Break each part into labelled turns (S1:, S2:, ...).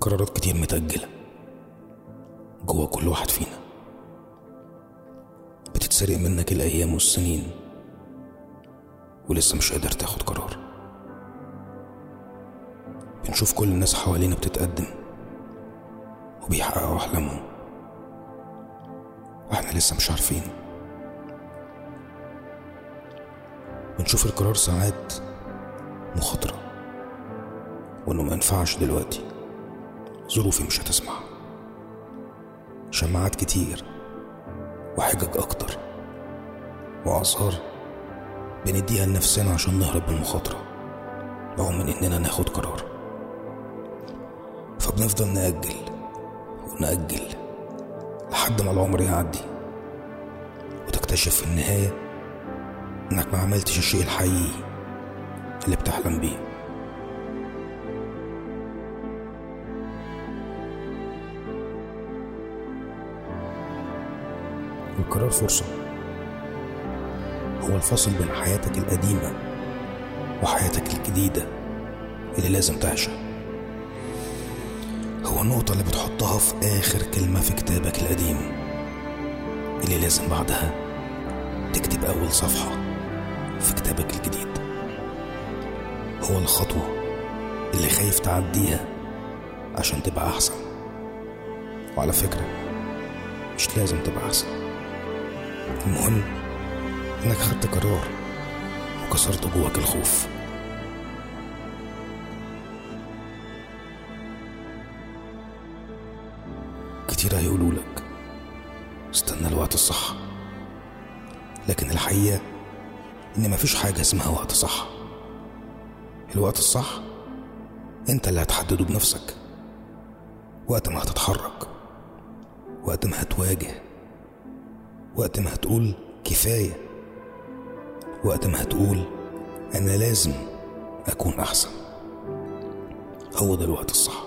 S1: قرارات كتير متأجلة. جوا كل واحد فينا. بتتسرق منك الأيام والسنين. ولسه مش قادر تاخد قرار. بنشوف كل الناس حوالينا بتتقدم. وبيحققوا أحلامهم. وإحنا لسه مش عارفين. بنشوف القرار ساعات مخاطرة. وإنه ما ينفعش دلوقتي. ظروفي مش هتسمح شماعات كتير وحجج أكتر وآثار بنديها لنفسنا عشان نهرب من المخاطرة أو من إننا ناخد قرار. فبنفضل نأجل ونأجل لحد ما العمر يعدي وتكتشف في النهاية إنك ما عملتش الشيء الحقيقي اللي بتحلم بيه. القرار فرصة. هو الفاصل بين حياتك القديمة وحياتك الجديدة اللي لازم تعيشها. هو النقطة اللي بتحطها في آخر كلمة في كتابك القديم اللي لازم بعدها تكتب أول صفحة في كتابك الجديد. هو الخطوة اللي خايف تعديها عشان تبقى أحسن. وعلى فكرة مش لازم تبقى أحسن. المهم إنك خدت قرار وكسرت جواك الخوف. كتير هيقولوا لك استنى الوقت الصح لكن الحقيقة إن مفيش حاجة اسمها وقت صح. الوقت الصح أنت اللي هتحدده بنفسك وقت ما هتتحرك وقت ما هتواجه وقت ما هتقول كفاية. وقت ما هتقول أنا لازم أكون أحسن. هو ده الوقت الصح.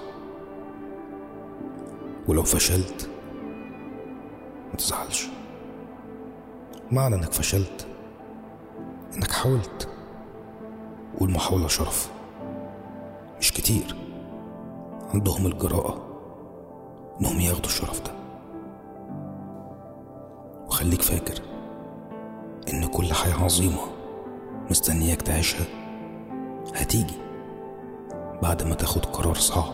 S1: ولو فشلت متزعلش معنى إنك فشلت إنك حاولت. والمحاولة شرف. مش كتير. عندهم الجراءة إنهم ياخدوا الشرف ده. وخليك فاكر إن كل حياة عظيمة مستنياك تعيشها. هتيجي بعد ما تاخد قرار صعب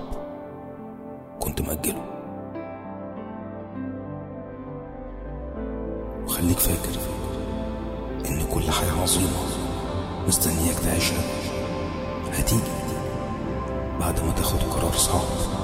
S1: كنت مأجله. وخليك فاكر إن كل حياة عظيمة مستنياك تعيشها. هتيجي بعد ما تاخد قرار صعب.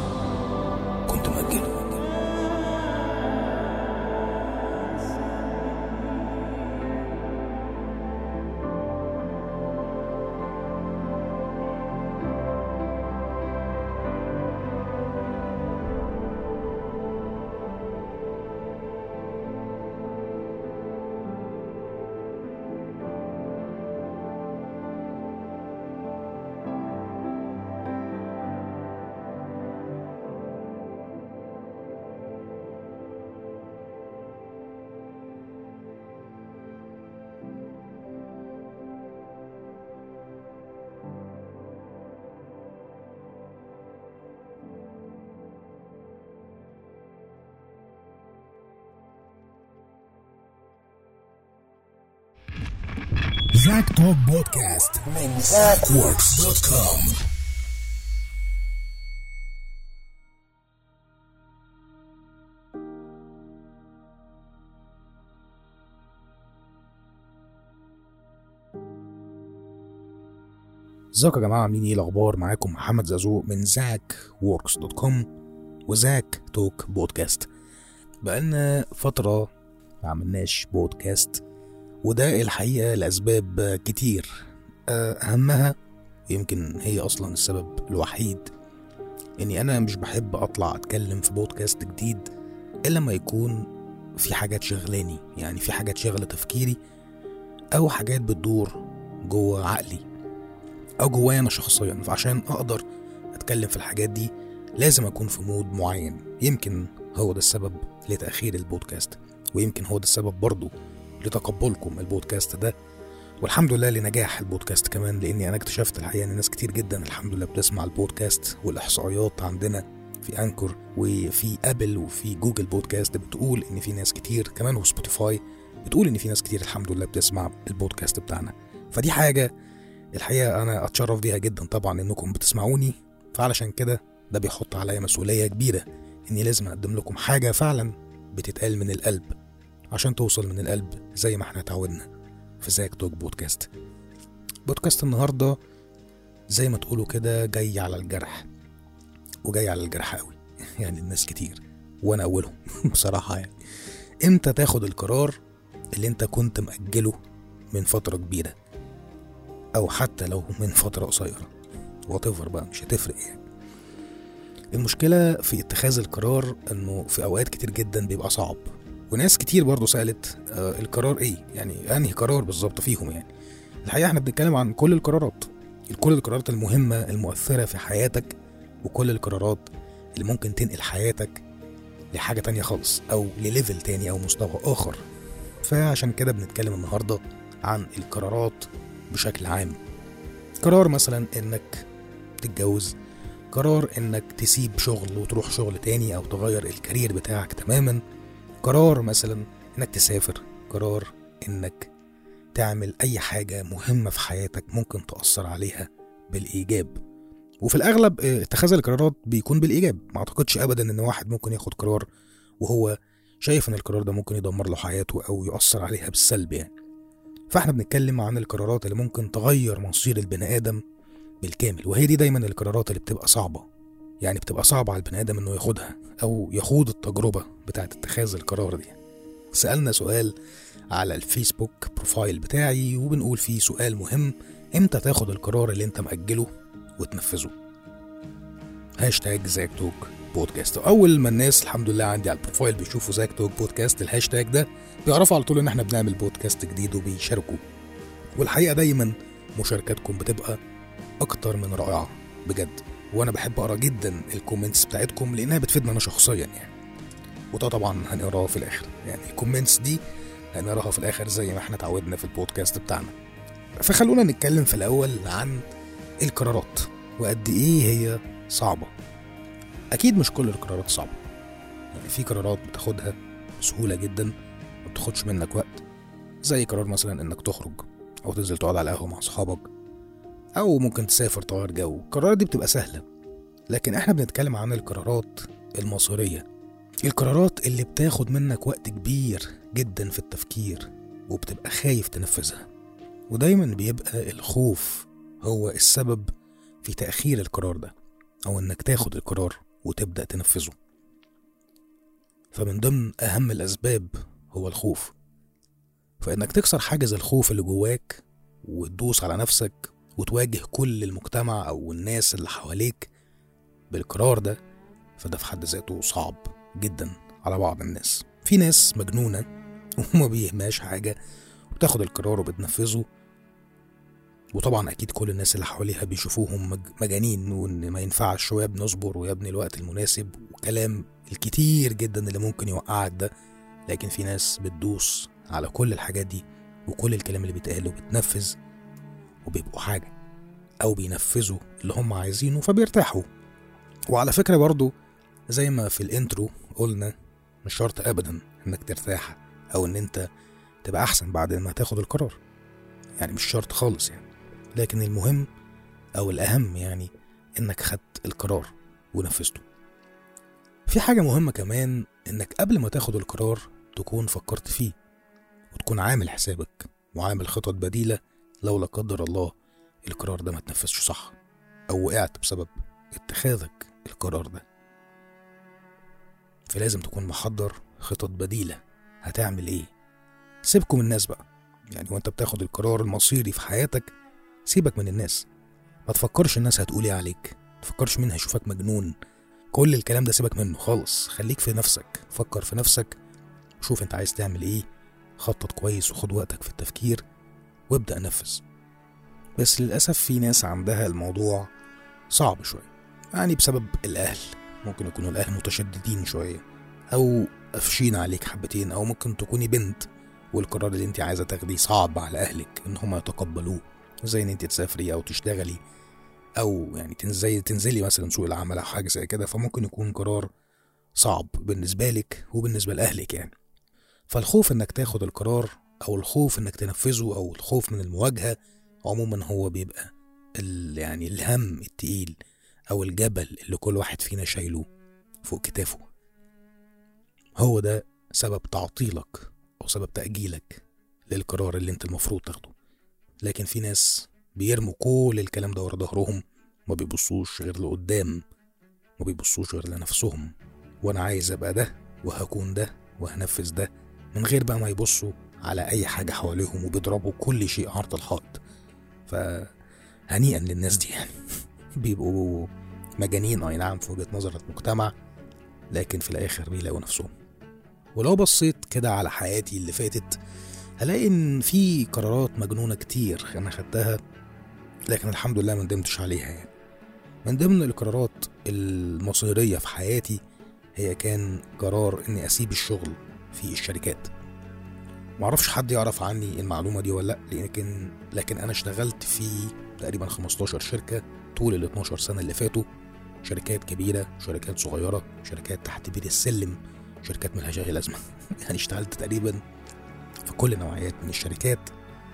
S2: زاك توك بودكاست من com
S1: ازيكم يا جماعة؟ عاملين إيه الأخبار؟ معاكم محمد زازو من زاك ووركس dot com وزاك توك بودكاست بقالنا فترة ما عملناش بودكاست وده الحقيقة لأسباب كتير. أهمها يمكن هي أصلا السبب الوحيد إني أنا مش بحب أطلع أتكلم في بودكاست جديد إلا لما يكون في حاجات شغلاني يعني في حاجات شغلة تفكيري أو حاجات بتدور جوه عقلي أو جوايا أنا شخصيا. فعشان أقدر أتكلم في الحاجات دي لازم أكون في مود معين. يمكن هو ده السبب لتأخير البودكاست ويمكن هو ده السبب برضو لتقبلكم البودكاست ده. والحمد لله لنجاح البودكاست كمان لأني أنا اكتشفت الحقيقة إن ناس كتير جدا الحمد لله بتسمع البودكاست والإحصائيات عندنا في انكور وفي ابل وفي جوجل بودكاست بتقول إن في ناس كتير كمان وسبوتيفاي بتقول إن في ناس كتير الحمد لله بتسمع البودكاست بتاعنا. فدي حاجة الحقيقة أنا أتشرف بيها جدا طبعا إنكم بتسمعوني. فعلشان كده ده بيحط عليا مسؤولية كبيرة إني لازم أقدم لكم حاجة فعلا بتتقال من القلب. عشان توصل من القلب زي ما إحنا اتعودنا في زاك توك بودكاست. بودكاست النهارده زي ما تقولوا كده جاي على الجرح وجاي على الجرح قوي. يعني الناس كتير وأنا أولهم بصراحة يعني. إمتى تاخد القرار اللي أنت كنت مأجله من فترة كبيرة؟ أو حتى لو من فترة قصيرة. whatever بقى مش هتفرق يعني. المشكلة في اتخاذ القرار إنه في أوقات كتير جدا بيبقى صعب. وناس كتير برضه سألت آه القرار إيه؟ يعني أنهي قرار بالظبط فيهم يعني؟ الحقيقة إحنا بنتكلم عن كل القرارات. كل القرارات المهمة المؤثرة في حياتك وكل القرارات اللي ممكن تنقل حياتك لحاجة تانية خالص أو لل level تاني أو مستوى آخر. فعشان كده بنتكلم النهارده عن القرارات بشكل عام. قرار مثلا إنك تتجوز قرار إنك تسيب شغل وتروح شغل تاني أو تغير الكارير بتاعك تماما قرار مثلا إنك تسافر قرار إنك تعمل أي حاجة مهمة في حياتك ممكن تأثر عليها بالإيجاب. وفي الأغلب اتخاذ القرارات بيكون بالإيجاب. ما أعتقدش ابدا إن واحد ممكن ياخد قرار وهو شايف إن القرار ده ممكن يدمر له حياته أو يأثر عليها بالسلب يعني. فإحنا بنتكلم عن القرارات اللي ممكن تغير مصير البني آدم بالكامل وهي دي دايما القرارات اللي بتبقى صعبة. يعني بتبقى صعبة على البني آدم إنه ياخدها أو يخوض التجربة بتاعت اتخاذ القرار دي. سألنا سؤال على الفيسبوك بروفايل بتاعي وبنقول فيه سؤال مهم إمتى تاخد القرار اللي أنت مأجله وتنفذه؟ هاشتاج زاك توك بودكاست. أول ما الناس الحمد لله عندي على ال profile بيشوفوا زاك توك podcast ال hashtag ده بيعرفوا على طول إن إحنا بنعمل بودكاست جديد وبيشاركوا. والحقيقة دايما مشاركاتكم بتبقى أكتر من رائعة بجد. وأنا بحب اقرا جدا ال comments بتاعتكم لانها بتفيدنا أنا شخصيا يعني. وده طبعا هنقراها في الآخر. يعني ال comments دي هنقراها في الآخر زي ما إحنا اتعودنا في البودكاست بتاعنا. فخلونا نتكلم في الأول عن القرارات وقد إيه هي صعبة. أكيد مش كل القرارات صعبة. يعني في قرارات بتاخدها بسهولة جدا ما بتاخدش منك وقت. زي قرار مثلا إنك تخرج أو تنزل تقعد على القهوة مع أصحابك. أو ممكن تسافر تغير جو. القرارات دي بتبقى سهلة لكن إحنا بنتكلم عن القرارات المصيريه القرارات اللي بتاخد منك وقت كبير جدا في التفكير وبتبقى خايف تنفذها. ودايما بيبقى الخوف هو السبب في تأخير القرار ده أو إنك تاخد القرار وتبدأ تنفذه. فمن ضمن أهم الأسباب هو الخوف. فإنك تكسر حاجز الخوف اللي جواك وتدوس على نفسك وتواجه كل المجتمع أو الناس اللي حواليك بالقرار ده فده في حد ذاته صعب جدا على بعض الناس. في ناس مجنونة وما بيهماش حاجة وبتاخد القرار وبتنفذه. وطبعا أكيد كل الناس اللي حواليها بيشوفوهم مج- مجانين وإن ما ينفعش ويا ابني اصبر ويا ابني الوقت المناسب وكلام الكتير جدا اللي ممكن يوقعك ده. لكن في ناس بتدوس على كل الحاجات دي وكل الكلام اللي بيتقال وبتنفذ. وبيبقوا حاجة أو بينفذوا اللي هم عايزينه فبيرتاحوا. وعلى فكرة برضو زي ما في الإنترو قلنا مش شرط أبدا إنك ترتاح أو إن أنت تبقى أحسن بعد ما تاخد القرار. يعني مش شرط خالص يعني. لكن المهم أو الأهم يعني إنك خدت القرار ونفذته. في حاجة مهمة كمان إنك قبل ما تاخد القرار تكون فكرت فيه وتكون عامل حسابك وعامل خطط بديلة لو لا قدر الله القرار ده ما تنفذش صح أو وقعت بسبب اتخاذك القرار ده. فلازم تكون محضر خطط بديلة. هتعمل إيه؟ سيبكم الناس بقى. يعني وأنت بتاخد القرار المصيري في حياتك سيبك من الناس. ما تفكرش الناس هتقول إيه عليك. ما تفكرش مين هيشوفك مجنون. كل الكلام ده سيبك منه خالص. خليك في نفسك. فكر في نفسك. شوف أنت عايز تعمل إيه. خطط كويس وخد وقتك في التفكير. وابدأ نفذ. بس للأسف في ناس عندها الموضوع صعب شوية يعني بسبب الأهل ممكن يكونوا الأهل متشددين شوية أو قافشين عليك حبتين أو ممكن تكوني بنت والقرار اللي انت عايزة تاخديه صعب على أهلك إن هما يتقبلوه زي إن انت تسافري أو تشتغلي أو يعني تنزلي تنزلي مثلا سوق العمل أو حاجة زي كده فممكن يكون قرار صعب بالنسبة لك وبالنسبة لأهلك يعني. فالخوف إنك تاخد القرار أو الخوف إنك تنفذه أو الخوف من المواجهة عموما هو بيبقى يعني الهم التقيل أو الجبل اللي كل واحد فينا شايله فوق كتافه. هو ده سبب تعطيلك أو سبب تأجيلك للقرار اللي أنت المفروض تاخده. لكن في ناس بيرموا كل الكلام ده ورا ظهرهم ما بيبصوش غير لقدام ما بيبصوش غير لنفسهم. وأنا عايز أبقى ده وهكون ده وهنفذ ده من غير بقى ما يبصوا على أي حاجة حواليهم وبيضربوا كل شيء عرض الحائط. فهنيئا للناس دي يعني. بيبقوا مجانين أي نعم في وجهة نظر المجتمع لكن في الآخر بيلاقوا نفسهم. ولو بصيت كده على حياتي اللي فاتت هلاقي إن في قرارات مجنونة كتير أنا خدتها لكن الحمد لله ما ندمتش عليها يعني. من ضمن القرارات المصيرية في حياتي هي كان قرار إني أسيب الشغل في الشركات. معرفش حد يعرف عني المعلومة دي ولا لا لكن لكن أنا اشتغلت في تقريبا 15 شركة طول ال 12 سنة اللي فاتوا. شركات كبيرة شركات صغيرة شركات تحت بير السلم شركات ملهاش أي لازمة. يعني اشتغلت تقريبا في كل نوعيات من الشركات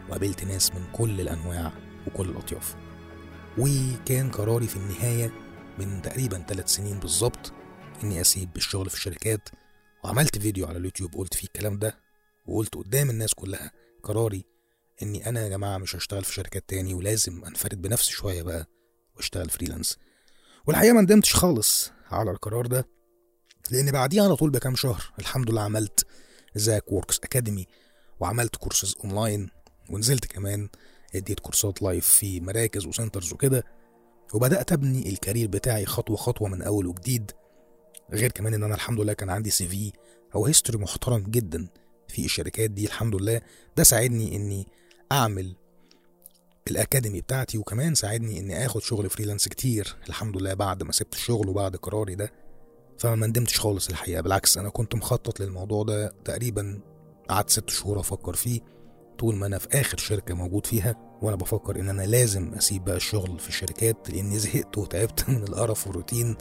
S1: وقابلت ناس من كل الأنواع وكل الأطياف. وكان قراري في النهاية من تقريبا ثلاث سنين بالظبط إني أسيب الشغل في الشركات وعملت فيديو على اليوتيوب قلت فيه الكلام ده وقلت قدام الناس كلها قراري إني أنا يا جماعة مش هشتغل في شركات تاني ولازم أنفرد بنفسي شوية بقى وأشتغل فريلانس والحقيقة ما ندمتش خالص على القرار ده لأن بعديها على طول بكام شهر الحمد لله عملت زاك ووركس academy وعملت courses online ونزلت كمان اديت كورسات live في مراكز و centers وكده وبدأت أبني ال career بتاعي خطوة خطوة من أول وجديد. غير كمان إن أنا الحمد لله كان عندي CV أو history محترم جدا. في الشركات دي الحمد لله. ده ساعدني إني أعمل ال academy بتاعتي وكمان ساعدني إني آخد شغل freelance كتير الحمد لله بعد ما سبت الشغل وبعد قراري ده. فما ندمتش خالص الحقيقة بالعكس أنا كنت مخطط للموضوع ده تقريبا قعدت ست شهور أفكر فيه طول ما أنا في آخر شركة موجود فيها وأنا بفكر إن أنا لازم أسيب بقى الشغل في الشركات لأني زهقت وتعبت من القرف والروتين.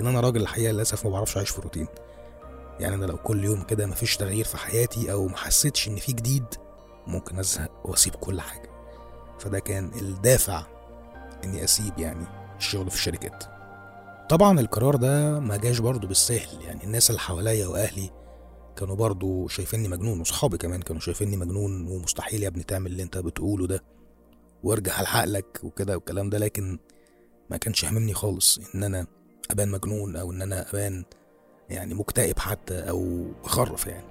S1: إن أنا راجل الحقيقة للأسف ما بعرفش أعيش في روتين. يعني أنا لو كل يوم كده مفيش تغيير في حياتي أو ما حسيتش إن في جديد ممكن أزهق وأسيب كل حاجة. فده كان الدافع إني أسيب يعني الشغل في الشركات. طبعا القرار ده ما جاش برضه بالسهل يعني الناس اللي حواليا وأهلي كانوا برضه شايفيني مجنون وصحابي كمان كانوا شايفيني مجنون ومستحيل يا ابني تعمل اللي أنت بتقوله ده وأرجع لعقلك وكده والكلام ده لكن ما كانش هاممني خالص إن أنا أبان مجنون أو إن أنا أبان يعني مكتئب حتى أو بخرف يعني.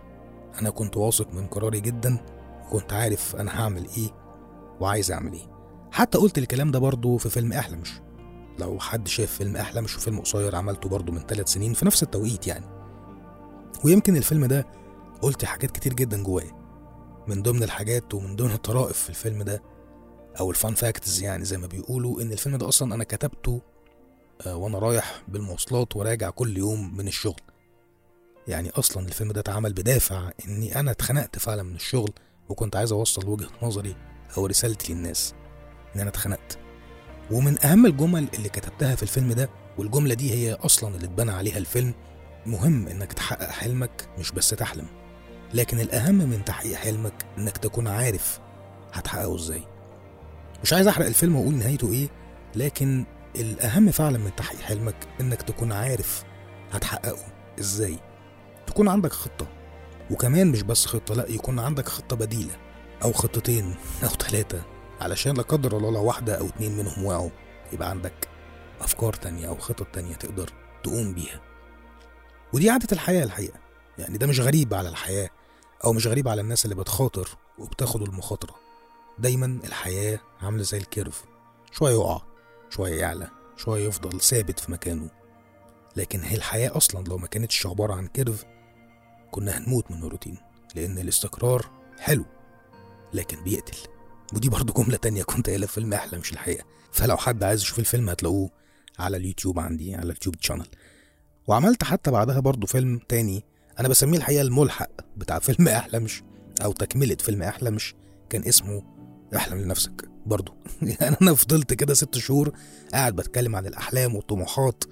S1: أنا كنت واثق من قراري جدا وكنت عارف أنا هعمل إيه وعايز أعمل إيه. حتى قلت الكلام ده برضه في فيلم احلمش لو حد شاف فيلم احلمش وفيلم قصير عملته برضه من ثلاث سنين في نفس التوقيت يعني. ويمكن الفيلم ده قلت حاجات كتير جدا جوايا. من ضمن الحاجات ومن ضمن الطرائف في الفيلم ده أو الفان فاكتز يعني زي ما بيقولوا إن الفيلم ده أصلا أنا كتبته آه، وأنا رايح بالمواصلات وراجع كل يوم من الشغل. يعني أصلا الفيلم ده اتعمل بدافع إني أنا اتخنقت فعلا من الشغل وكنت عايز أوصل وجهة نظري أو رسالتي للناس إن أنا اتخنقت. ومن أهم الجمل اللي كتبتها في الفيلم ده والجملة دي هي أصلا اللي اتبنى عليها الفيلم مهم إنك تحقق حلمك مش بس تحلم. لكن الأهم من تحقيق حلمك إنك تكون عارف هتحققه إزاي. مش عايز أحرق الفيلم وأقول نهايته إيه لكن الأهم فعلا من تحقيق حلمك إنك تكون عارف هتحققه إزاي. تكون عندك خطة. وكمان مش بس خطة لا يكون عندك خطة بديلة أو خطتين أو ثلاثة علشان لا قدر الله لو واحدة أو اتنين منهم وقعوا يبقى عندك أفكار تانية أو خطط تانية تقدر تقوم بيها. ودي عادة الحياة الحقيقة. يعني ده مش غريب على الحياة أو مش غريب على الناس اللي بتخاطر وبتاخد المخاطرة. دايما الحياة عاملة زي الكيرف. شوية يقع شوية يعلى شوية يفضل ثابت في مكانه. لكن هي الحياة أصلا لو ما كانتش عبارة عن curve كنا هنموت من الروتين لأن الاستقرار حلو لكن بيقتل. ودي برضو جملة تانية كنت قايلها في فيلم أحلمش الحقيقة. فلو حد عايز يشوف الفيلم هتلاقوه على اليوتيوب عندي على اليوتيوب channel وعملت حتى بعدها برضو فيلم تاني أنا بسميه الحقيقة الملحق بتاع فيلم أحلمش أو تكملة فيلم أحلمش كان اسمه أحلم لنفسك برضو. يعني أنا فضلت كده ست شهور قاعد بتكلم عن الأحلام والطموحات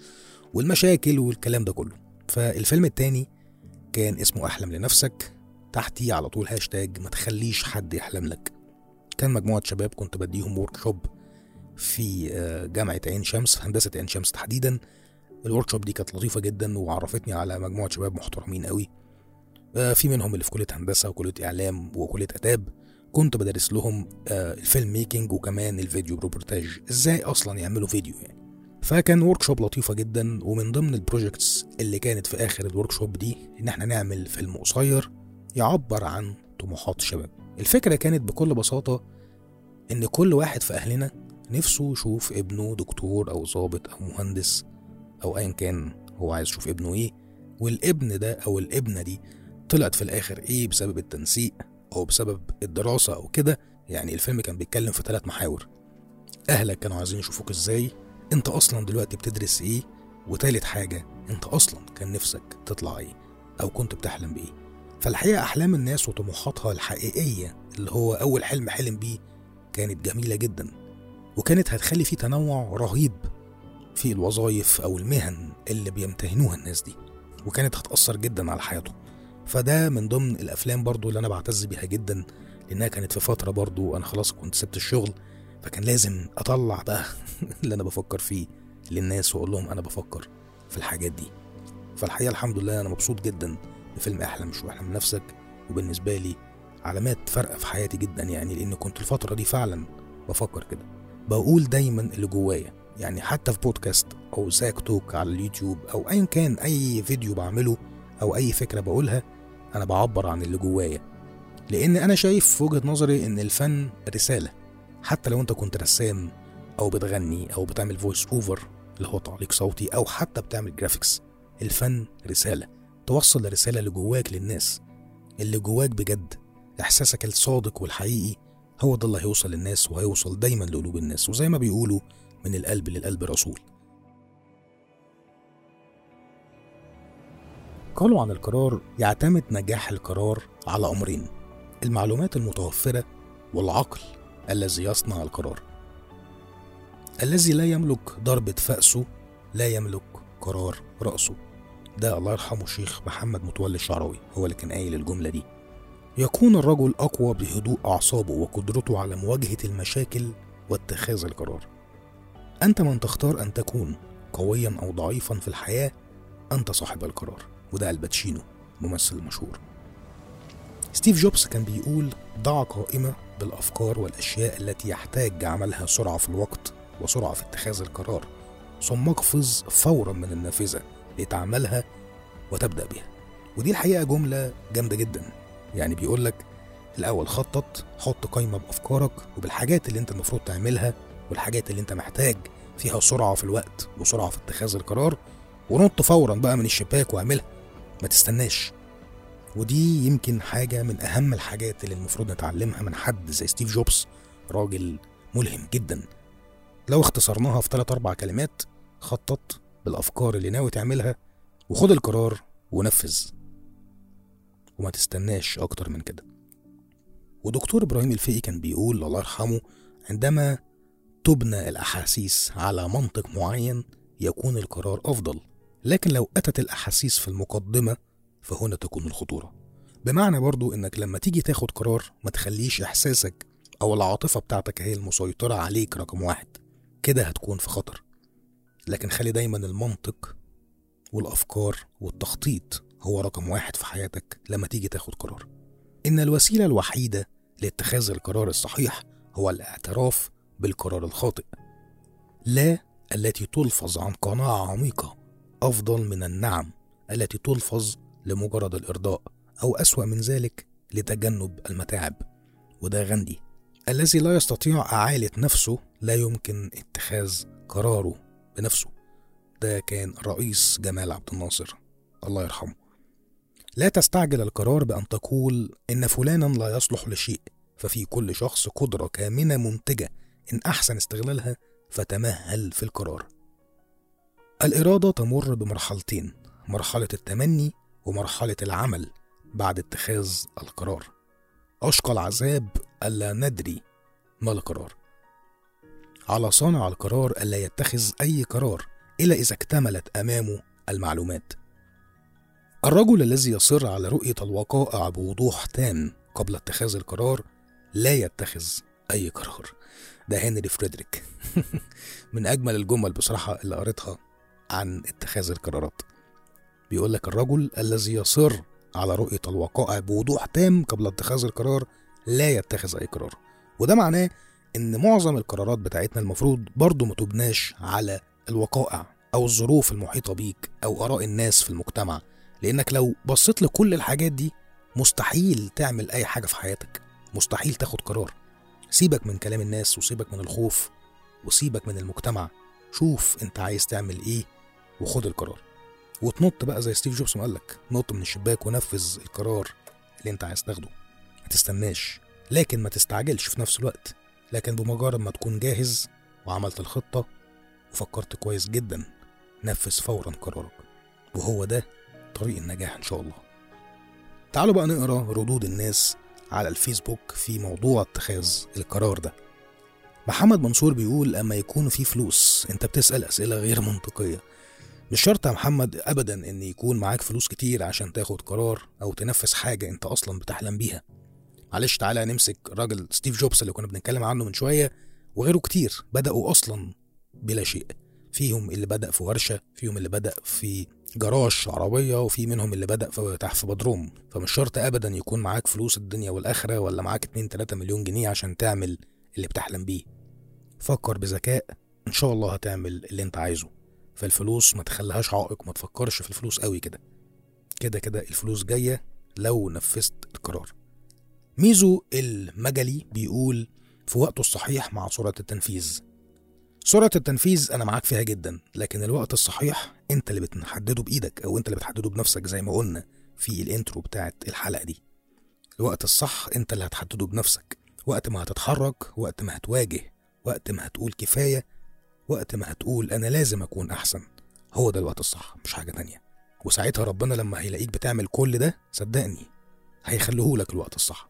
S1: والمشاكل والكلام ده كله. فالفيلم التاني كان اسمه أحلم لنفسك تحتيه على طول هاشتاج ما تخليش حد يحلم لك. كان مجموعة شباب كنت بديهم workshop في آه، جامعة عين شمس هندسة عين شمس تحديدا. ال workshop دي كانت لطيفة جدا وعرفتني على مجموعة شباب محترمين قوي. آه، في منهم اللي في كلية هندسة وكلية إعلام وكلية آداب. كنت بدرس لهم آه، ال film making وكمان ال video reportage إزاي أصلا يعملوا فيديو يعني؟ فكان workshop لطيفة جدا ومن ضمن ال projects اللي كانت في آخر ال workshop دي إن إحنا نعمل فيلم قصير يعبر عن طموحات الشباب. الفكرة كانت بكل بساطة إن كل واحد في أهلنا نفسه يشوف ابنه دكتور أو ضابط أو مهندس أو ايا كان هو عايز يشوف ابنه إيه والابن ده أو الابنة دي طلعت في الآخر إيه بسبب التنسيق أو بسبب الدراسة أو كده. يعني الفيلم كان بيتكلم في ثلاث محاور. أهلك كانوا عايزين يشوفوك إزاي انت أصلا دلوقتي بتدرس إيه؟ وتالت حاجة انت أصلا كان نفسك تطلع إيه؟ أو كنت بتحلم بإيه؟ فالحقيقة أحلام الناس وطموحاتها الحقيقية اللي هو أول حلم حلم بيه كانت جميلة جدا وكانت هتخلي فيه تنوع رهيب في الوظائف أو المهن اللي بيمتهنوها الناس دي وكانت هتأثر جدا على حياتهم. فده من ضمن الأفلام برضو اللي أنا بعتز بيها جدا لأنها كانت في فترة برضو أنا خلاص كنت سبت الشغل فكان لازم أطلع بقى اللي أنا بفكر فيه للناس وأقول لهم أنا بفكر في الحاجات دي. فالحقيقة الحمد لله أنا مبسوط جدا بفيلم أحلم مش واحلم نفسك وبالنسبة لي علامات فارقه في حياتي جدا يعني لأن كنت الفترة دي فعلا بفكر كده. بقول دايما اللي جوايا يعني حتى في بودكاست أو زاك توك على اليوتيوب أو ايا كان أي فيديو بعمله أو أي فكرة بقولها أنا بعبر عن اللي جوايا. لأن أنا شايف في وجهة نظري إن الفن رسالة. حتى لو انت كنت رسام أو بتغني أو بتعمل voice over اللي هو تعليق صوتي أو حتى بتعمل graphics الفن رسالة. توصل الرسالة اللي جواك للناس اللي جواك بجد. إحساسك الصادق والحقيقي هو ده اللي هيوصل للناس وهيوصل دايما لقلوب الناس وزي ما بيقولوا من القلب للقلب رسول. قالوا عن القرار يعتمد نجاح القرار على أمرين المعلومات المتوفرة والعقل. الذي يصنع القرار. الذي لا يملك ضربة فأسه لا يملك قرار رأسه. ده الله يرحمه الشيخ محمد متولي الشعراوي هو اللي كان قايل الجملة دي. يكون الرجل أقوى بهدوء أعصابه وقدرته على مواجهة المشاكل واتخاذ القرار. أنت من تختار أن تكون قويا أو ضعيفا في الحياة أنت صاحب القرار وده آل باتشينو ممثل مشهور. ستيف جوبز كان بيقول ضع قائمة بالأفكار والأشياء التي يحتاج عملها سرعة في الوقت وسرعة في اتخاذ القرار. ثم اقفز فورا من النافذة لتعملها وتبدأ بها ودي الحقيقة جملة جامدة جدا. يعني بيقول لك الأول خطط حط قائمة بأفكارك وبالحاجات اللي أنت المفروض تعملها والحاجات اللي أنت محتاج فيها سرعة في الوقت وسرعة في اتخاذ القرار ونط فورا بقى من الشباك واعملها. ما تستناش. ودي يمكن حاجة من أهم الحاجات اللي المفروض نتعلمها من حد زي ستيف جوبز راجل ملهم جدا. لو اختصرناها في 3 أربع كلمات خطط بالأفكار اللي ناوي تعملها وخد القرار ونفذ. وما تستناش أكتر من كده. ودكتور إبراهيم الفقي كان بيقول الله يرحمه عندما تبنى الأحاسيس على منطق معين يكون القرار أفضل. لكن لو أتت الأحاسيس في المقدمة فهنا تكون الخطورة. بمعنى برضو إنك لما تيجي تاخد قرار ما تخليش إحساسك أو العاطفة بتاعتك هي المسيطرة عليك رقم واحد. كده هتكون في خطر. لكن خلي دايما المنطق والأفكار والتخطيط هو رقم واحد في حياتك لما تيجي تاخد قرار. إن الوسيلة الوحيدة لاتخاذ القرار الصحيح هو الاعتراف بالقرار الخاطئ. لا التي تلفظ عن قناعة عميقة أفضل من النعم التي تلفظ لمجرد الإرضاء أو أسوأ من ذلك لتجنب المتاعب. وده غاندي الذي لا يستطيع إعالة نفسه لا يمكن اتخاذ قراره بنفسه. ده كان رئيس جمال عبد الناصر. الله يرحمه. لا تستعجل القرار بأن تقول إن فلانا لا يصلح لشيء ففي كل شخص قدرة كامنة منتجة إن أحسن استغلالها فتمهل في القرار. الإرادة تمر بمرحلتين. مرحلة التمني ومرحلة العمل بعد اتخاذ القرار. أشقى العذاب ألا ندري ما القرار. على صانع القرار ألا يتخذ أي قرار إلا إذا اكتملت أمامه المعلومات. الرجل الذي يصر على رؤية الوقائع بوضوح تام قبل اتخاذ القرار لا يتخذ أي قرار. ده هنري فريدريك. من أجمل الجمل بصراحة اللي قريتها عن اتخاذ القرارات. بيقول لك الرجل الذي يصر على رؤية الوقائع بوضوح تام قبل اتخاذ القرار لا يتخذ أي قرار. وده معناه إن معظم القرارات بتاعتنا المفروض برضو ما تبناش على الوقائع أو الظروف المحيطة بيك أو آراء الناس في المجتمع. لأنك لو بصيت لكل الحاجات دي مستحيل تعمل أي حاجة في حياتك. مستحيل تاخد قرار. سيبك من كلام الناس وسيبك من الخوف وسيبك من المجتمع. شوف أنت عايز تعمل إيه وخد القرار. وتنط بقى زي ستيف جوبز ما قالك نط من الشباك ونفذ القرار اللي انت عايز تاخده. ما تستناش لكن ما تستعجلش في نفس الوقت. لكن بمجرد ما تكون جاهز وعملت الخطة وفكرت كويس جدا نفذ فورا قرارك. وهو ده طريق النجاح إن شاء الله. تعالوا بقى نقرأ ردود الناس على الفيسبوك في موضوع اتخاذ القرار ده. محمد منصور بيقول أما يكون في فلوس أنت بتسأل أسئلة غير منطقية. مش شرط يا محمد ابدا إن يكون معاك فلوس كتير عشان تاخد قرار أو تنفذ حاجة أنت أصلا بتحلم بيها. معلش تعالى نمسك راجل ستيف جوبز اللي كنا بنتكلم عنه من شوية وغيره كتير بدأوا أصلا بلا شيء. فيهم اللي بدأ في ورشة فيهم اللي بدأ في جراج عربية وفي منهم اللي بدأ في تحت في بدروم فمش شرط أبدا يكون معاك فلوس الدنيا والآخرة ولا معاك 2 3 مليون جنيه عشان تعمل اللي بتحلم بيه. فكر بذكاء إن شاء الله هتعمل اللي أنت عايزه. فالفلوس ما تخليهاش عائق ما تفكرش في الفلوس قوي كده. كده كده الفلوس جاية لو نفذت القرار. ميزو المجلي بيقول في وقته الصحيح مع سرعة التنفيذ. سرعة التنفيذ أنا معاك فيها جدا لكن الوقت الصحيح أنت اللي بتحدده بإيدك أو أنت اللي بتحدده بنفسك زي ما قلنا في الإنترو بتاعت الحلقة دي. الوقت الصح أنت اللي هتحدده بنفسك. وقت ما هتتحرك وقت ما هتواجه وقت ما هتقول كفاية وقت ما هتقول أنا لازم أكون أحسن. هو ده الوقت الصح مش حاجة تانية. وساعتها ربنا لما هيلاقيك بتعمل كل ده صدقني هيخليهولك الوقت الصح.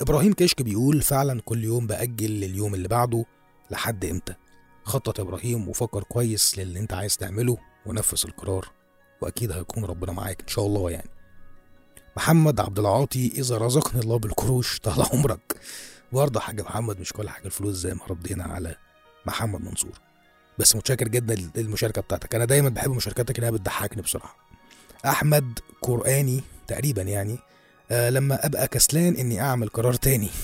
S1: إبراهيم كشك بيقول فعلا كل يوم بأجل لليوم اللي بعده لحد إمتى؟ خطط يا إبراهيم وفكر كويس للي أنت عايز تعمله ونفذ القرار وأكيد هيكون ربنا معاك إن شاء الله يعني. محمد عبد العاطي إذا رزقني الله بالقروش طال عمرك. برضه يا حاج محمد مش كل حاجة الفلوس زي ما ردينا على محمد منصور. بس متشكر جدا للمشاركة بتاعتك. أنا دايما بحب مشاركاتك انها بتضحكني بصراحه أحمد قرآني تقريبا يعني آه لما أبقى كسلان إني أعمل قرار تاني.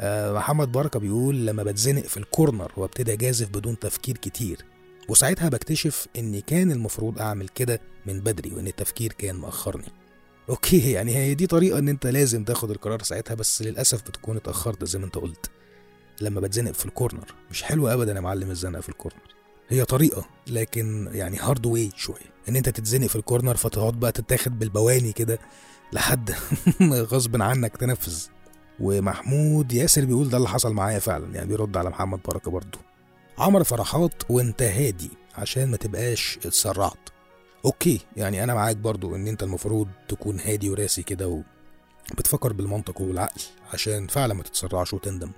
S1: آه، محمد بركة بيقول لما بتزنق في ال corner وأبتدي أجازف بدون تفكير كتير وساعتها بكتشف إني كان المفروض أعمل كده من بدري وإن التفكير كان مأخرني. okay يعني هي دي طريقة إن أنت لازم تاخد القرار ساعتها بس للأسف بتكون اتأخرت زي ما أنت قلت. لما بتزنق في ال corner مش حلو ابدا يا معلم الزنقة في ال corner هي طريقة لكن يعني hard way شوية. إن أنت تتزنق في ال corner فتقعد بقى تتاخد بالبواني كده لحد غصب عنك تنفذ. ومحمود ياسر بيقول ده اللي حصل معايا فعلا. يعني بيرد على محمد بركة برضه. عمر فرحات وانت هادي عشان ما تبقاش اتسرعت. okay يعني أنا معاك برضو إن أنت المفروض تكون هادي وراسي كده وبتفكر بالمنطق والعقل عشان فعلا ما تتسرعش وتندم.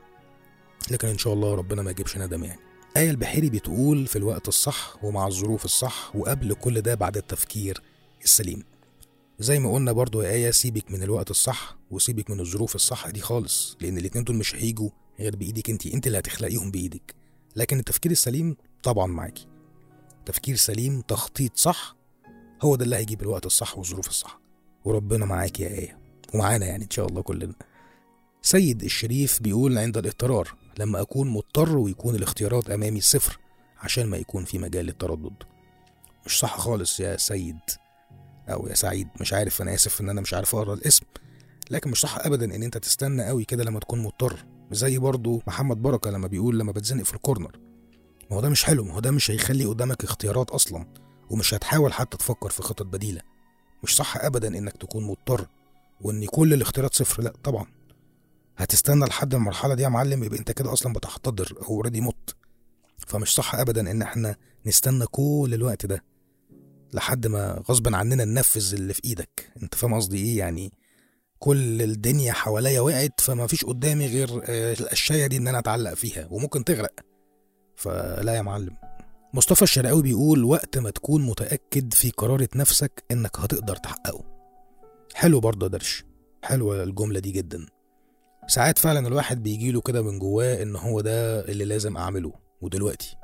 S1: لكن إن شاء الله ربنا ما يجيبش ندم يعني. آية البحيري بتقول في الوقت الصح ومع الظروف الصح وقبل كل ده بعد التفكير السليم. زي ما قلنا برضو يا آية سيبك من الوقت الصح وسيبك من الظروف الصح دي خالص لأن الاتنين دول مش هيجوا غير بإيدك انت انت اللي هتخلقيهم بإيدك. لكن التفكير السليم طبعا معاكي. تفكير سليم تخطيط صح هو ده اللي هيجيب الوقت الصح والظروف الصح. وربنا معاك يا آية ومعانا يعني إن شاء الله كلنا. سيد الشريف بيقول عند الإضطرار لما أكون مضطر ويكون الاختيارات أمامي صفر عشان ما يكون في مجال للتردد. مش صح خالص يا سيد أو يا سعيد مش عارف أنا آسف إن أنا مش عارف أقرأ الاسم. لكن مش صح ابدا إن أنت تستنى قوي كده لما تكون مضطر. زي برضو محمد بركة لما بيقول لما بتزنق في الكورنر. ما هو ده مش حلو ما هو ده مش هيخلي قدامك اختيارات أصلا ومش هتحاول حتى تفكر في خطط بديلة. مش صح ابدا إنك تكون مضطر وإن كل الاختيارات صفر لا طبعا. هتستنى لحد المرحلة دي يا معلم يبقى انت كده أصلا بتحتضر أو اوريدي مت. فمش صح ابدا إن إحنا نستنى كل الوقت ده لحد ما غصبا عننا ننفذ اللي في إيدك. أنت فاهم قصدي إيه؟ يعني كل الدنيا حواليا وقعت فما فيش قدامي غير آه، القشايه دي إن أنا أتعلق فيها وممكن تغرق. فلا يا معلم. مصطفى الشرقاوي بيقول وقت ما تكون متأكد في قرارة نفسك إنك هتقدر تحققه. حلو برضه درش. حلوة الجملة دي جدا. ساعات فعلا الواحد بيجيله كده من جواه إن هو ده اللي لازم أعمله. ودلوقتي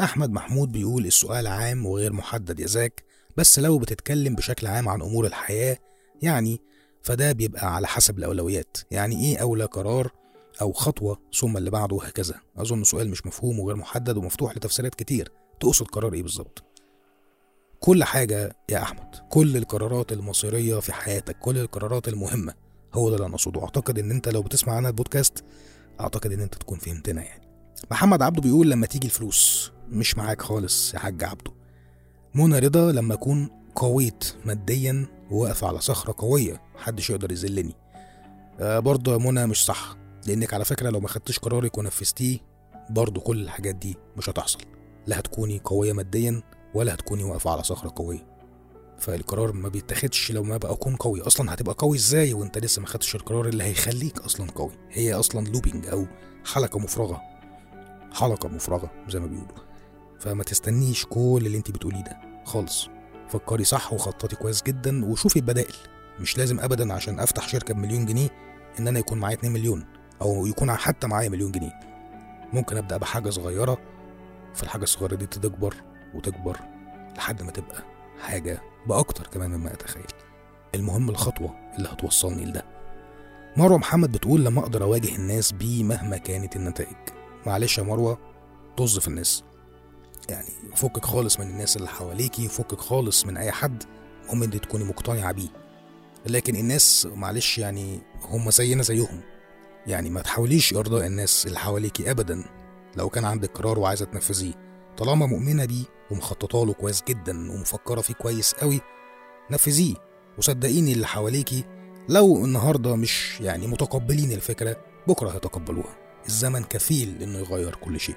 S1: أحمد محمود بيقول السؤال عام وغير محدد يا زاك بس لو بتتكلم بشكل عام عن أمور الحياة يعني فده بيبقى على حسب الأولويات. يعني إيه أولى قرار أو خطوة ثم اللي بعده وهكذا؟ أظن سؤال مش مفهوم وغير محدد ومفتوح لتفسيرات كتير. تقصد قرار إيه بالظبط؟ كل حاجة يا أحمد كل القرارات المصيرية في حياتك كل القرارات المهمة هو ده اللي أنا أقصده. أعتقد إن أنت لو بتسمع عنها البودكاست أعتقد إن أنت تكون فهمتنا يعني. محمد عبده بيقول لما تيجي الفلوس مش معاك خالص يا حاج عبده. منى رضا لما أكون قويت ماديا وواقف على صخرة قوية محدش يقدر يذلني. آه برضه يا منى مش صح لأنك على فكرة لو ما خدتش قرارك ونفذتيه برضه كل الحاجات دي مش هتحصل. لا هتكوني قوية ماديا ولا هتكوني واقفة على صخرة قوية. فالقرار ما بيتاخدش لو ما بقى اكون قوي. أصلا هتبقى قوي إزاي وأنت لسه ما خدتش القرار اللي هيخليك أصلا قوي؟ هي أصلا لوبينج أو حلقة مفرغة. حلقة مفرغة زي ما بيقولوا. فما تستنيش كل اللي أنت بتقوليه ده. خالص. فكري صح وخططي كويس جدا وشوفي البدائل. مش لازم ابدا عشان أفتح شركة بمليون جنيه إن أنا يكون معايا 2 مليون أو يكون حتى معايا مليون جنيه. ممكن أبدأ بحاجة صغيرة. فالحاجة الصغيرة دي تكبر وتكبر لحد ما تبقى حاجة بأكتر كمان مما أتخيل. المهم الخطوة اللي هتوصلني لده. مروة محمد بتقول لما أقدر أواجه الناس بيه مهما كانت النتائج. معلش يا مروة طز في الناس. يعني فكك خالص من الناس اللي حواليكي فكك خالص من أي حد المهم انت تكوني مقتنعة بيه. لكن الناس معلش يعني هم زينا زيهم. يعني ما تحاوليش إرضاء الناس اللي حواليكي ابدا. لو كان عندك قرار وعايزة تنفذيه طالما مؤمنة بيه ومخططة له كويس جدا ومفكرة فيه كويس قوي نفذيه. وصدقيني اللي حواليكي لو النهارده مش يعني متقبلين الفكرة بكرة هيتقبلوها. الزمن كفيل إنه يغير كل شيء.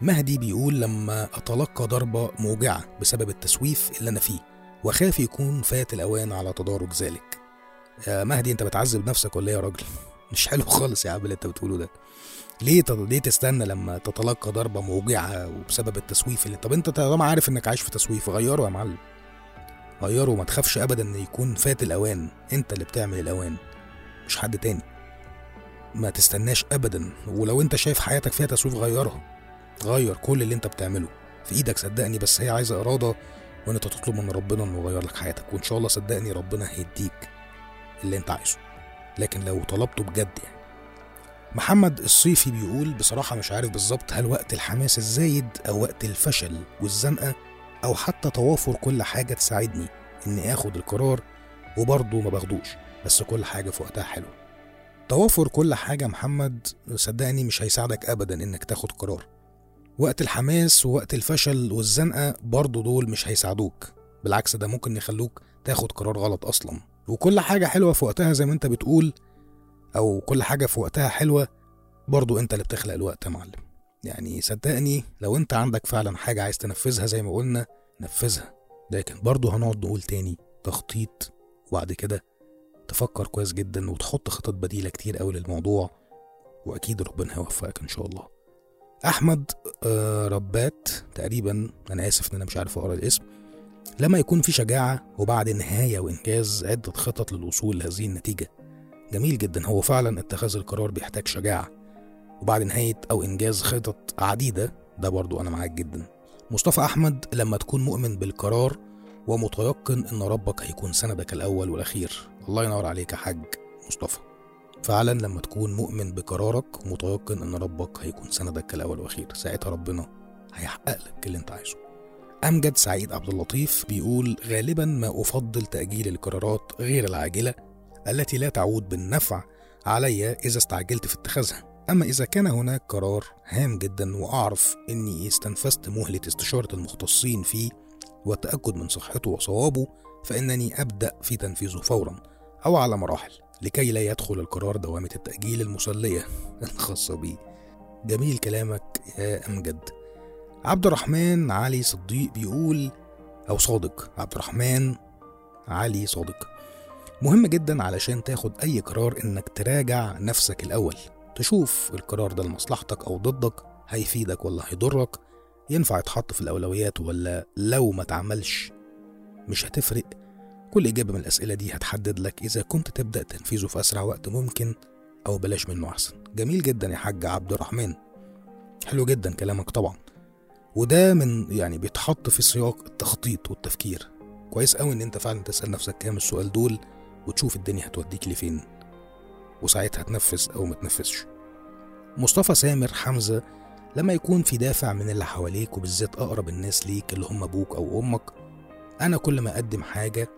S1: مهدي بيقول لما أتلقى ضربة موجعة بسبب التسويف اللي أنا فيه وخاف يكون فات الأوان على تدارك ذلك. يا مهدي أنت بتعذب نفسك ولا إيه يا راجل؟ مش حلو خالص يا عم اللي أنت بتقوله ده. ليه ليه تستنى لما تتلقى ضربة موجعة وبسبب التسويف اللي طب أنت طالما عارف إنك عايش في تسويف غيره يا معلم. غيره وما تخافش أبدا إن يكون فات الأوان. أنت اللي بتعمل الأوان مش حد تاني. ما تستناش أبدا ولو أنت شايف حياتك فيها تسويف غيرها. غير كل اللي انت بتعمله. في إيدك صدقني بس هي عايزة إرادة وإن انت تطلب من ربنا إنه يغير لك حياتك. وإن شاء الله صدقني ربنا هيديك اللي انت عايزه. لكن لو طلبته بجد يعني. محمد الصيفي بيقول بصراحة مش عارف بالظبط هل وقت الحماس الزايد أو وقت الفشل والزنقة أو حتى توافر كل حاجة تساعدني إني آخد القرار وبرضه ما باخدوش بس كل حاجة في وقتها حلو توافر كل حاجة محمد صدقني مش هيساعدك أبدا إنك تاخد قرار. وقت الحماس ووقت الفشل والزنقة برضه دول مش هيساعدوك بالعكس ده ممكن يخلوك تاخد قرار غلط أصلا. وكل حاجة حلوة في وقتها زي ما أنت بتقول أو كل حاجة في وقتها حلوة برضه أنت اللي بتخلق الوقت يا معلم. يعني صدقني لو أنت عندك فعلا حاجة عايز تنفذها زي ما قلنا نفذها. لكن برضه هنقعد نقول تاني تخطيط وبعد كده تفكر كويس جدا وتحط خطط بديلة كتير قوي للموضوع وأكيد ربنا هيوفقك إن شاء الله. أحمد آه، ربات تقريبا أنا آسف إن أنا مش عارف أقرأ الاسم. لما يكون في شجاعة وبعد نهاية وإنجاز عدة خطط للوصول لهذه النتيجة. جميل جدا. هو فعلا اتخاذ القرار بيحتاج شجاعة. وبعد نهاية أو إنجاز خطط عديدة ده برضو أنا معاك جدا. مصطفى أحمد لما تكون مؤمن بالقرار ومتيقن إن ربك هيكون سندك الأول والأخير الله ينور عليك يا حاج مصطفى. فعلا لما تكون مؤمن بقرارك ومتيقن إن ربك هيكون سندك الأول والأخير ساعتها ربنا هيحقق لك اللي أنت عايزه. أمجد سعيد عبد اللطيف بيقول غالبا ما أفضل تأجيل القرارات غير العاجلة التي لا تعود بالنفع علي إذا استعجلت في اتخاذها. أما إذا كان هناك قرار هام جدا وأعرف إني استنفذت مهلة استشارة المختصين فيه والتاكد من صحته وصوابه فإنني أبدأ في تنفيذه فورا أو على مراحل لكي لا يدخل القرار دوامة التأجيل المسلية الخاصة بيه جميل كلامك يا أمجد. عبد الرحمن علي صديق بيقول أو صادق عبد الرحمن علي صادق. مهم جدا علشان تاخد أي قرار إنك تراجع نفسك الأول. تشوف القرار ده لمصلحتك أو ضدك هيفيدك ولا هيضرك ينفع يتحط في الأولويات ولا لو ما اتعملش مش هتفرق. كل إجابة من الأسئلة دي هتحدد لك إذا كنت تبدأ تنفيذه في أسرع وقت ممكن أو بلاش منه أحسن. جميل جدا يا حاج عبد الرحمن. حلو جدا كلامك طبعا. وده من يعني بيتحط في سياق التخطيط والتفكير. كويس قوي إن أنت فعلا تسأل نفسك كام السؤال دول. وتشوف الدنيا هتوديك لفين. وساعتها تنفذ أو ما تنفذش. مصطفى سامر حمزة لما يكون في دافع من اللي حواليك وبالذات أقرب الناس ليك اللي هم أبوك أو أمك أنا كل ما أقدم حاجة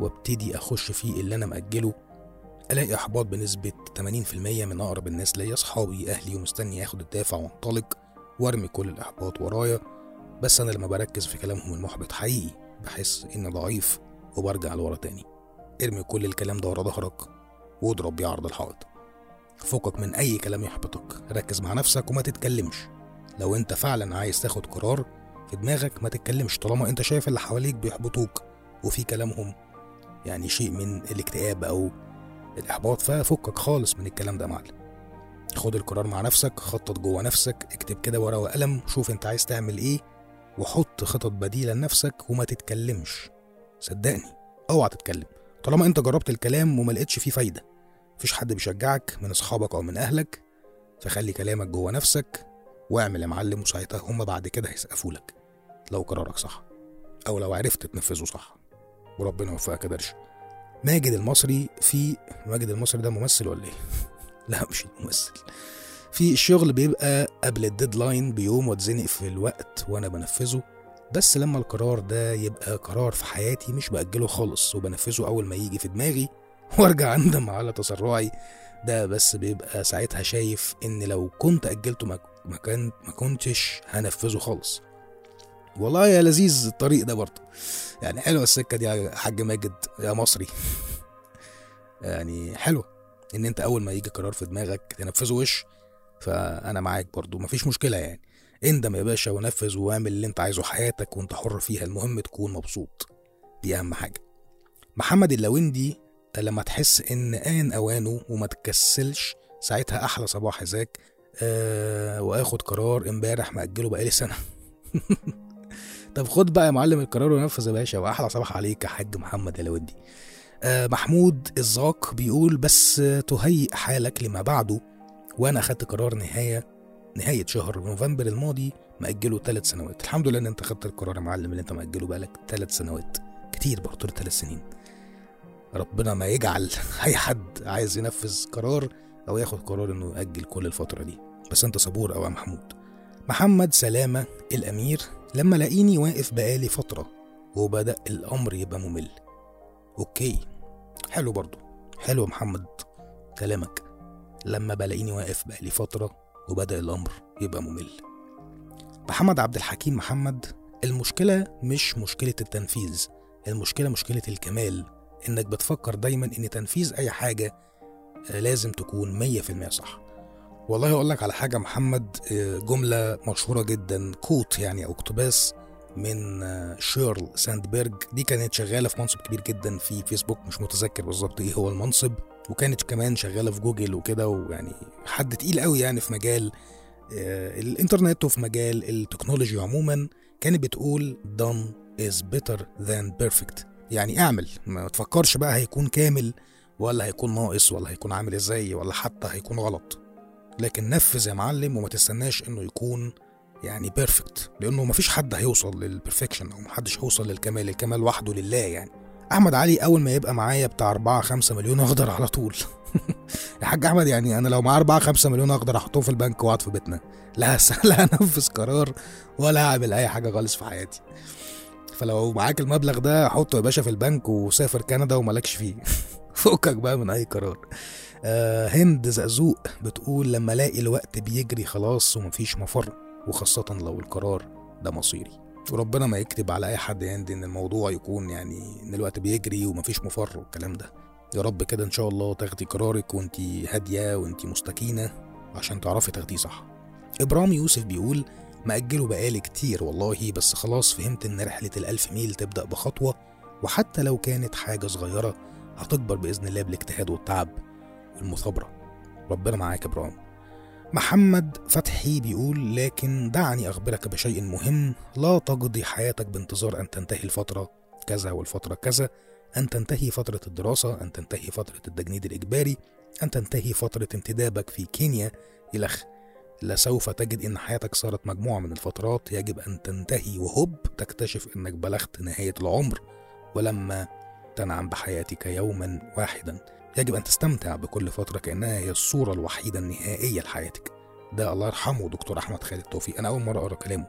S1: وابتدي أخش فيه اللي أنا مأجله ألاقي إحباط بنسبة 80% من أقرب الناس ليا أصحابي أهلي ومستني آخد الدافع وأنطلق وأرمي كل الإحباط ورايا. بس أنا لما بركز في كلامهم المحبط حقيقي بحس إني ضعيف وبرجع لورا تاني. ارمي كل الكلام ده ورا ظهرك واضرب بيه عرض الحائط. فكك من أي كلام يحبطك. ركز مع نفسك وما تتكلمش. لو أنت فعلا عايز تاخد قرار في دماغك ما تتكلمش طالما أنت شايف اللي حواليك بيحبطوك وفي كلامهم. يعني شيء من الاكتئاب أو الإحباط ففكك خالص من الكلام ده معلم. خد القرار مع نفسك خطط جوه نفسك اكتب كده ورقة وقلم شوف أنت عايز تعمل إيه وحط خطط بديلة لنفسك وما تتكلمش. صدقني اوعى تتكلم. طالما انت جربت الكلام وما لقيتش فيه فايدة مفيش حد بيشجعك من اصحابك أو من أهلك فخلي كلامك جوه نفسك واعمل يا معلم وساعتها هما بعد كده هيسقفوا لك لو قرارك صح أو لو عرفت تنفذه صح وربنا يوفقك يا درش ماجد المصري في ماجد المصري ده ممثل ولا إيه؟ لا مش الممثل في الشغل بيبقى قبل الديدلاين بيوم واتزنق في الوقت وأنا بنفذه بس لما القرار ده يبقى قرار في حياتي مش بأجله خالص وبنفذه أول ما يجي في دماغي وأرجع أندم على تسرعي ده بس بيبقى ساعتها شايف إن لو كنت أجلته ما كان ما كنتش هنفذه خالص. والله يا لذيذ الطريق ده برضه. يعني حلوة السكة دي يا حاج ماجد يا مصري. يعني حلوة إن أنت أول ما يجي قرار في دماغك تنفذه وش فأنا معاك برضه مفيش مشكلة يعني. اندم يا باشا ونفذ واعمل اللي انت عايزه حياتك وانت حر فيها المهم تكون مبسوط. دي أهم حاجة. محمد اللويندي لما تحس إن آن أوانه وما تكسلش ساعتها أحلى صباح ذاك أه وآخد قرار امبارح مأجله بقالي سنة. طب خد بقى يا معلم القرار ونفذ يا باشا وأحلى صباح عليك يا حاج محمد يا لودي آه محمود الزاق بيقول بس آه، تهيئ حالك لما بعده وأنا أخدت قرار نهاية نهاية شهر نوفمبر الماضي مأجله ثلاث سنوات. الحمد لله إن أنت خدت القرار يا معلم اللي أنت مأجله بقالك ثلاث سنوات. كتير برضه ثلاث سنين. ربنا ما يجعل أي حد عايز ينفذ قرار أو ياخد قرار إنه يأجل كل الفترة دي. بس أنت صبور أو يا محمود. محمد سلامة الأمير لما لاقيني واقف بقالي فترة وبدأ الأمر يبقى ممل. أوكي. حلو برضو. حلو محمد كلامك. لما بلاقيني واقف بقالي فترة وبدأ الأمر يبقى ممل. محمد عبد الحكيم محمد المشكلة مش مشكلة التنفيذ المشكلة مشكلة الكمال. إنك بتفكر دايما إن تنفيذ أي حاجة آه، لازم تكون مية في المية صح. والله أقول لك على حاجة محمد آه، جملة مشهورة جدا كوت يعني أو اقتباس من آه، شيرل ساندبرج. دي كانت شغالة في منصب كبير جدا في فيسبوك مش متذكر بالظبط إيه هو المنصب. وكانت كمان شغالة في جوجل وكده ويعني حد تقيل قوي يعني في مجال آه، الإنترنت وفي مجال ال technology عموما كانت بتقول done is better than perfect. يعني اعمل ما تفكرش بقى هيكون كامل ولا هيكون ناقص ولا هيكون عامل إزاي ولا حتى هيكون غلط. لكن نفذ يا معلم وما تستناش انه يكون يعني perfect لأنه مفيش حد هيوصل لل perfection أو محدش هيوصل للكمال الكمال وحده لله يعني. أحمد علي أول ما يبقى معايا بتاع 4 5 مليون أخضر على طول. يا حاج أحمد يعني أنا لو معايا 4 5 مليون أخضر احطهم في البنك وأقعد في بيتنا. لا لا هنفذ قرار ولا هعمل أي حاجة خالص في حياتي. فلو معاك المبلغ ده حطه يا باشا في البنك وسافر كندا ومالكش فيه. فكك بقى من أي قرار. آه هند زقزوق بتقول لما ألاقي الوقت بيجري خلاص ومفيش مفر وخاصة لو القرار ده مصيري. وربنا ما يكتب على أي حد هند إن الموضوع يكون يعني إن الوقت بيجري ومفيش مفر والكلام ده. يا رب كده إن شاء الله تاخدي قرارك وانتي هادية وانتي مستكينة عشان تعرفي تاخديه صح. ابرام يوسف بيقول مأجله بقالي كتير والله بس خلاص فهمت إن رحلة الألف ميل تبدأ بخطوة وحتى لو كانت حاجة صغيرة هتكبر بإذن الله بالإجتهاد والتعب والمثابرة. ربنا معاك يا إبراهيم. محمد فتحي بيقول لكن دعني أخبرك بشيء مهم. لا تقضي حياتك بانتظار أن تنتهي الفترة كذا والفترة كذا أن تنتهي فترة الدراسة أن تنتهي فترة التجنيد الإجباري أن تنتهي فترة انتدابك في كينيا. إلخ لسوف تجد إن حياتك صارت مجموعة من الفترات. يجب أن تنتهي وهوب تكتشف إنك بلغت نهاية العمر ولما تنعم بحياتك يوما واحدا. يجب أن تستمتع بكل فترة كأنها هي الصورة الوحيدة النهائية لحياتك. ده الله يرحمه دكتور أحمد خالد توفيق. أنا أول مرة أقرأ كلامه.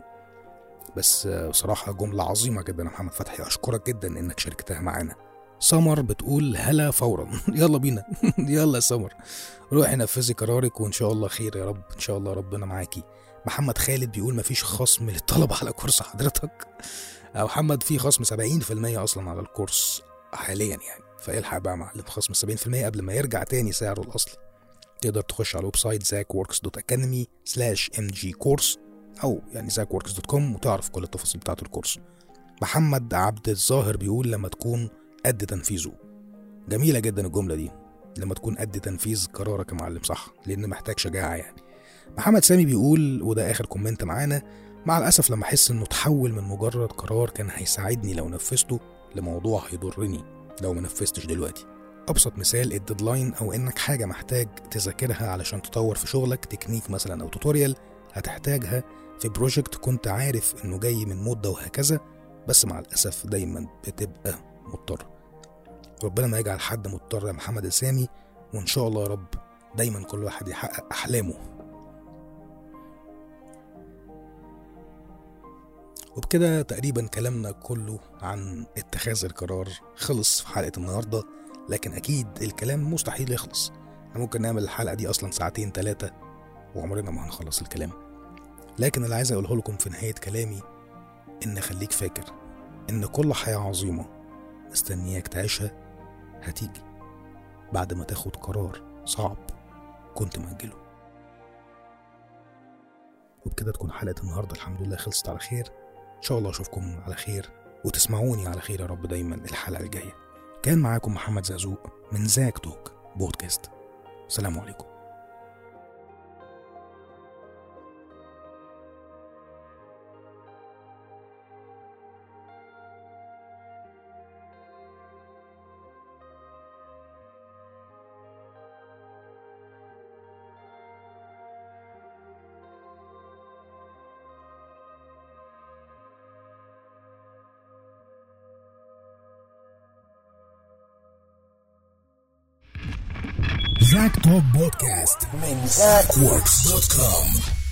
S1: بس آه، بصراحة جملة عظيمة جدا يا محمد فتحي. أشكرك جدا إنك شاركتها معانا. سمر بتقول هلا فورا. يلا بينا. يلا يا سمر. روحي نفذي قرارك وإن شاء الله خير يا رب. إن شاء الله ربنا معاكي. محمد خالد بيقول مفيش خصم للطلبة على كورس حضرتك. محمد في خصم 70% أصلا على الكورس حاليا يعني. فالحق بقى معلم خصم 70% قبل ما يرجع تاني سعره الأصلي. تقدر تخش على ال website zakworks.academy slash mg course أو يعني zakworks.com وتعرف كل التفاصيل بتاعة الكورس. محمد عبد الظاهر بيقول لما تكون قد تنفيذه. جميلة جدا الجملة دي لما تكون قد تنفيذ قرارك يا معلم صح؟ لأن محتاج شجاعة يعني. محمد سامي بيقول وده آخر comment معانا مع الأسف لما أحس إنه تحول من مجرد قرار كان هيساعدني لو نفذته لموضوع هيضرني. لو ما نفذتش دلوقتي. أبسط مثال ال deadline أو إنك حاجة محتاج تذاكرها علشان تطور في شغلك تكنيك مثلا أو tutorial هتحتاجها في project كنت عارف إنه جاي من مدة وهكذا بس مع الأسف دايما بتبقى مضطر. ربنا ما يجعل حد مضطر يا محمد السامي وإن شاء الله يا رب دايما كل واحد يحقق أحلامه. وبكده تقريبا كلامنا كله عن اتخاذ القرار خلص في حلقة النهاردة لكن أكيد الكلام مستحيل يخلص. إحنا ممكن نعمل الحلقة دي أصلا ساعتين تلاتة وعمرنا ما هنخلص الكلام. لكن اللي عايز أقوله لكم في نهاية كلامي إن خليك فاكر إن كل حياة عظيمة مستنياك تعيشها هتيجي بعد ما تاخد قرار صعب كنت مأجله. وبكده تكون حلقة النهاردة الحمد لله خلصت على خير. إن شاء الله أشوفكم على خير وتسمعوني على خير يا رب دايما الحلقة الجاية. كان معاكم محمد زازوق من زاك توك بودكاست. سلام عليكم.
S2: more podcasts. mensajeworks.com.